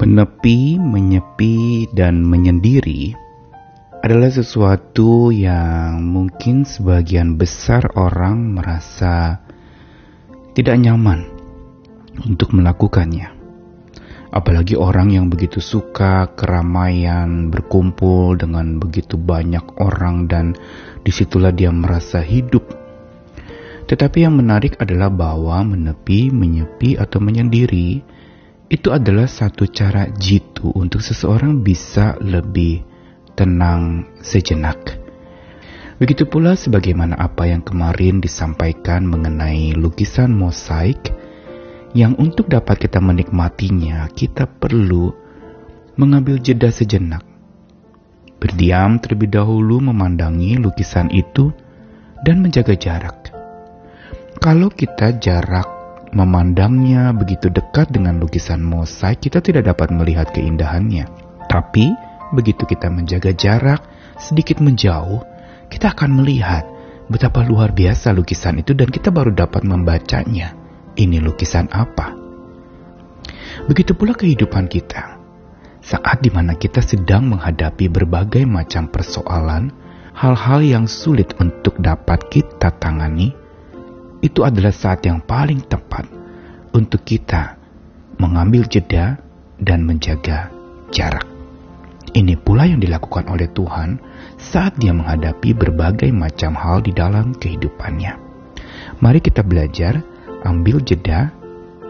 Menepi, menyepi, dan menyendiri adalah sesuatu yang mungkin sebagian besar orang merasa tidak nyaman untuk melakukannya. Apalagi orang yang begitu suka keramaian, berkumpul dengan begitu banyak orang dan di situlah dia merasa hidup. Tetapi yang menarik adalah bahwa menepi, menyepi, atau menyendiri itu adalah satu cara jitu untuk seseorang bisa lebih tenang sejenak. Begitu pula sebagaimana apa yang kemarin disampaikan mengenai lukisan mosaik yang untuk dapat kita menikmatinya kita perlu mengambil jeda sejenak. Berdiam terlebih dahulu memandangi lukisan itu dan menjaga jarak. Kalau kita jarak memandangnya begitu dekat dengan lukisan mosaik, kita tidak dapat melihat keindahannya. Tapi, begitu kita menjaga jarak, sedikit menjauh, kita akan melihat betapa luar biasa lukisan itu dan kita baru dapat membacanya. Ini lukisan apa? Begitu pula kehidupan kita. Saat di mana kita sedang menghadapi berbagai macam persoalan, hal-hal yang sulit untuk dapat kita tangani, itu adalah saat yang paling tepat untuk kita mengambil jeda dan menjaga jarak. Ini pula yang dilakukan oleh Tuhan saat Dia menghadapi berbagai macam hal di dalam kehidupannya. Mari kita belajar, ambil jeda,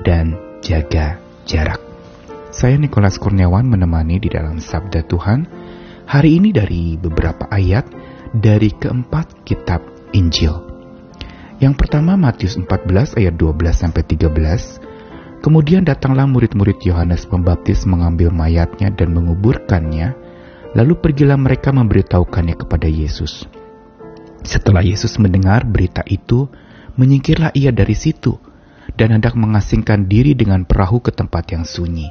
dan jaga jarak. Saya Nikolas Kurniawan menemani di dalam Sabda Tuhan hari ini dari beberapa ayat dari keempat kitab Injil. Yang pertama Matius 14 ayat 12 sampai 13. Kemudian datanglah murid-murid Yohanes Pembaptis mengambil mayatnya dan menguburkannya, lalu pergilah mereka memberitahukannya kepada Yesus. Setelah Yesus mendengar berita itu, menyingkirlah ia dari situ dan hendak mengasingkan diri dengan perahu ke tempat yang sunyi.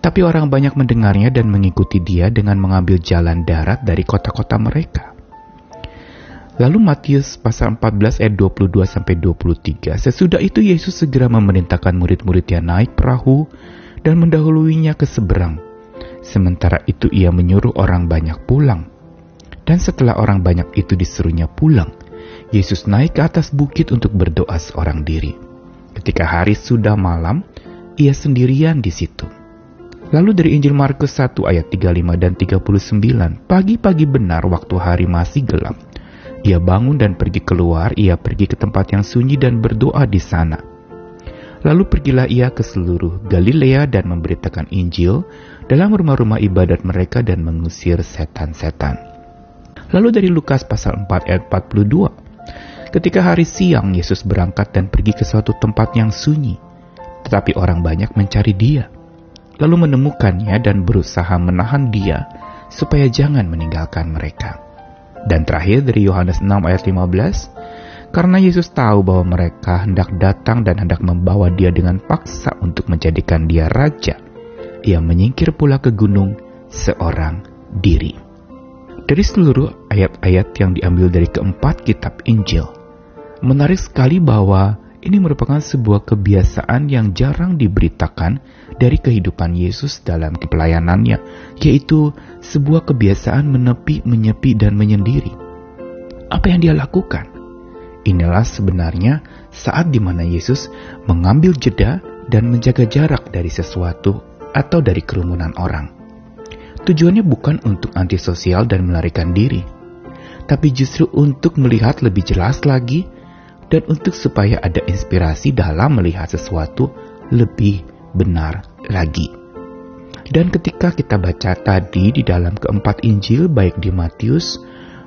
Tapi orang banyak mendengarnya dan mengikuti dia dengan mengambil jalan darat dari kota-kota mereka. Lalu Matius pasal 14 ayat 22 sampai 23. Sesudah itu Yesus segera memerintahkan murid-muridnya naik perahu dan mendahuluinya ke seberang. Sementara itu ia menyuruh orang banyak pulang. Dan setelah orang banyak itu disuruhnya pulang, Yesus naik ke atas bukit untuk berdoa seorang diri. Ketika hari sudah malam, ia sendirian di situ. Lalu dari Injil Markus 1 ayat 35 dan 39, pagi-pagi benar waktu hari masih gelap, ia bangun dan pergi keluar, ia pergi ke tempat yang sunyi dan berdoa di sana. Lalu pergilah ia ke seluruh Galilea dan memberitakan Injil dalam rumah-rumah ibadat mereka dan mengusir setan-setan. Lalu dari Lukas pasal 4 ayat 42. Ketika hari siang Yesus berangkat dan pergi ke suatu tempat yang sunyi. Tetapi orang banyak mencari dia. Lalu menemukannya dan berusaha menahan dia supaya jangan meninggalkan mereka. Dan terakhir dari Yohanes 6 ayat 15, karena Yesus tahu bahwa mereka hendak datang dan hendak membawa dia dengan paksa untuk menjadikan dia raja, ia menyingkir pula ke gunung seorang diri. Dari seluruh ayat-ayat yang diambil dari keempat kitab Injil, menarik sekali bahwa ini merupakan sebuah kebiasaan yang jarang diberitakan dari kehidupan Yesus dalam pelayanannya, yaitu sebuah kebiasaan menepi, menyepi, dan menyendiri. Apa yang dia lakukan? Inilah sebenarnya saat di mana Yesus mengambil jeda dan menjaga jarak dari sesuatu atau dari kerumunan orang. Tujuannya bukan untuk antisosial dan melarikan diri, tapi justru untuk melihat lebih jelas lagi dan untuk supaya ada inspirasi dalam melihat sesuatu lebih benar lagi. Dan ketika kita baca tadi di dalam keempat Injil baik di Matius,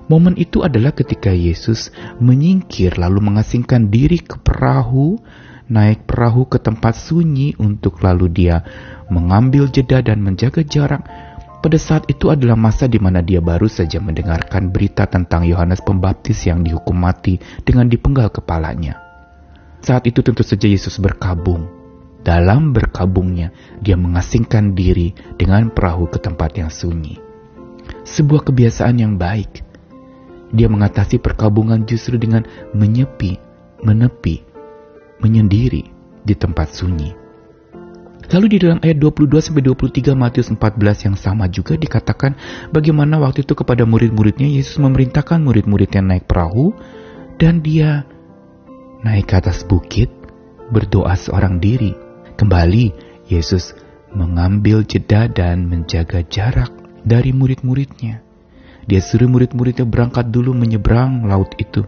momen itu adalah ketika Yesus menyingkir lalu mengasingkan diri ke perahu, naik perahu ke tempat sunyi untuk lalu dia mengambil jeda dan menjaga jarak pada saat itu adalah masa di mana dia baru saja mendengarkan berita tentang Yohanes Pembaptis yang dihukum mati dengan dipenggal kepalanya. Saat itu tentu saja Yesus berkabung. Dalam berkabungnya, dia mengasingkan diri dengan perahu ke tempat yang sunyi. Sebuah kebiasaan yang baik. Dia mengatasi perkabungan justru dengan menyepi, menepi, menyendiri di tempat sunyi. Lalu di dalam ayat 22 sampai 23 Matius 14 yang sama juga dikatakan bagaimana waktu itu kepada murid-muridnya Yesus memerintahkan murid-muridnya naik perahu dan dia naik ke atas bukit berdoa seorang diri. Kembali Yesus mengambil jeda dan menjaga jarak dari murid-muridnya. Dia suruh murid-muridnya berangkat dulu menyeberang laut itu.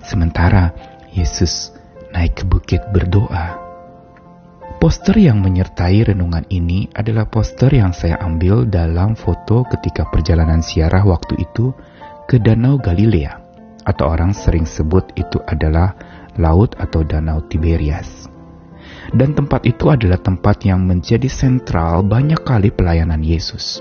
Sementara Yesus naik ke bukit berdoa. Poster yang menyertai renungan ini adalah poster yang saya ambil dalam foto ketika perjalanan siarah waktu itu ke Danau Galilea, atau orang sering sebut itu adalah Laut atau Danau Tiberias. Dan tempat itu adalah tempat yang menjadi sentral banyak kali pelayanan Yesus.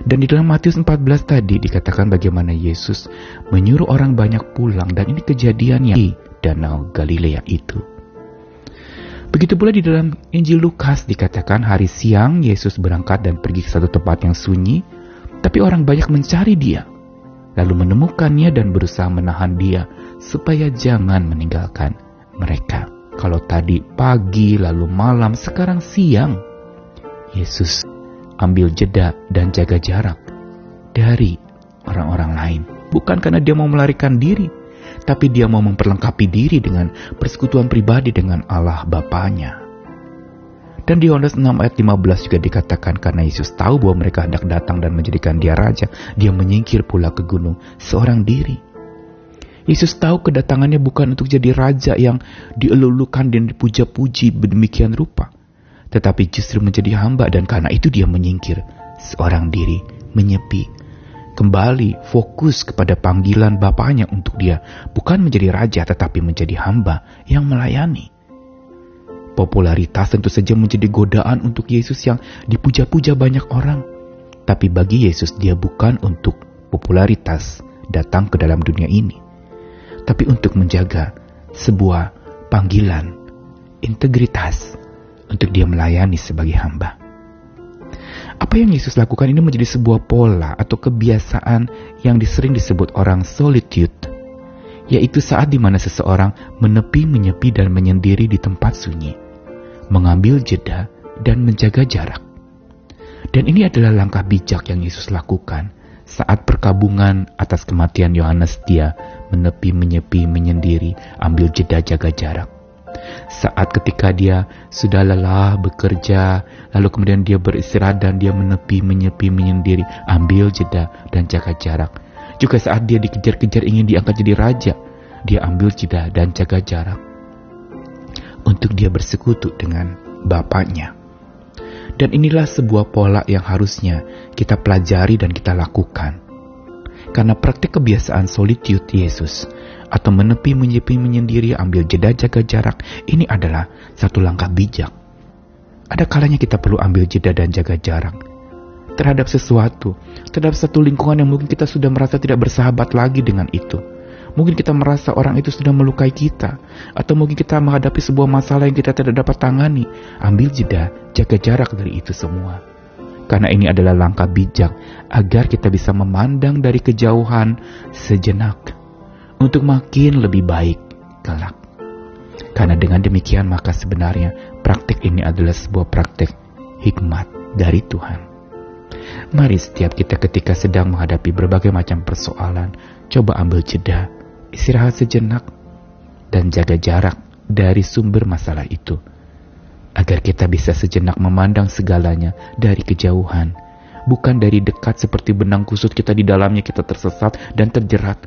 Dan di dalam Matius 14 tadi dikatakan bagaimana Yesus menyuruh orang banyak pulang dan ini kejadian yang di Danau Galilea itu. Begitu pula di dalam Injil Lukas dikatakan hari siang Yesus berangkat dan pergi ke satu tempat yang sunyi, tapi orang banyak mencari dia, lalu menemukannya dan berusaha menahan dia supaya jangan meninggalkan mereka. Kalau tadi pagi lalu malam, sekarang siang. Yesus ambil jeda dan jaga jarak dari orang-orang lain. Bukan karena dia mau melarikan diri, tapi dia mau memperlengkapi diri dengan persekutuan pribadi dengan Allah Bapaknya. Dan di Yohanes 6 ayat 15 juga dikatakan karena Yesus tahu bahwa mereka hendak datang dan menjadikan dia raja, dia menyingkir pula ke gunung seorang diri. Yesus tahu kedatangannya bukan untuk jadi raja yang dielulukan dan dipuja-puji demikian rupa, tetapi justru menjadi hamba dan karena itu dia menyingkir seorang diri, menyepi, kembali fokus kepada panggilan Bapaknya untuk dia, bukan menjadi raja tetapi menjadi hamba yang melayani. Popularitas tentu saja menjadi godaan untuk Yesus yang dipuja-puja banyak orang. Tapi bagi Yesus dia bukan untuk popularitas datang ke dalam dunia ini. Tapi untuk menjaga sebuah panggilan, integritas untuk dia melayani sebagai hamba. Apa yang Yesus lakukan ini menjadi sebuah pola atau kebiasaan yang disering disebut orang solitude, yaitu saat di mana seseorang menepi, menyepi, dan menyendiri di tempat sunyi, mengambil jeda, dan menjaga jarak. Dan ini adalah langkah bijak yang Yesus lakukan saat perkabungan atas kematian Yohanes dia menepi, menyepi, menyendiri, ambil jeda, jaga jarak. Saat ketika dia sudah lelah bekerja, lalu kemudian dia beristirahat dan dia menepi, menyepi, menyendiri, ambil jeda dan jaga jarak. Juga saat dia dikejar-kejar ingin diangkat jadi raja, dia ambil jeda dan jaga jarak. Untuk dia bersekutu dengan Bapaknya. Dan inilah sebuah pola yang harusnya kita pelajari dan kita lakukan. Karena praktik kebiasaan solitude Yesus atau menepi, menyepi, menyendiri, ambil jeda, jaga jarak, ini adalah satu langkah bijak. Ada kalanya kita perlu ambil jeda dan jaga jarak terhadap sesuatu, terhadap satu lingkungan yang mungkin kita sudah merasa tidak bersahabat lagi dengan itu. Mungkin kita merasa orang itu sudah melukai kita, atau mungkin kita menghadapi sebuah masalah yang kita tidak dapat tangani. Ambil jeda, jaga jarak dari itu semua. Karena ini adalah langkah bijak agar kita bisa memandang dari kejauhan sejenak untuk makin lebih baik kelak. Karena dengan demikian maka sebenarnya praktik ini adalah sebuah praktik hikmat dari Tuhan. Mari setiap kita ketika sedang menghadapi berbagai macam persoalan, coba ambil jeda, istirahat sejenak, dan jaga jarak dari sumber masalah itu. Agar kita bisa sejenak memandang segalanya dari kejauhan, bukan dari dekat seperti benang kusut kita di dalamnya kita tersesat dan terjerat,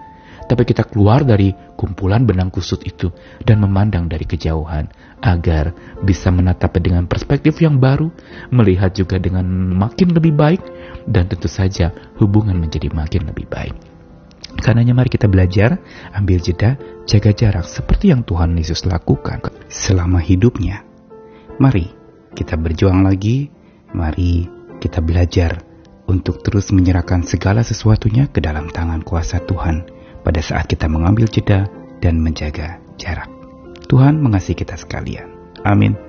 tapi kita keluar dari kumpulan benang kusut itu dan memandang dari kejauhan agar bisa menatap dengan perspektif yang baru, melihat juga dengan makin lebih baik, dan tentu saja hubungan menjadi makin lebih baik. Karenanya mari kita belajar, ambil jeda, jaga jarak seperti yang Tuhan Yesus lakukan selama hidupnya. Mari kita berjuang lagi, mari kita belajar untuk terus menyerahkan segala sesuatunya ke dalam tangan kuasa Tuhan pada saat kita mengambil jeda dan menjaga jarak. Tuhan mengasihi kita sekalian. Amin.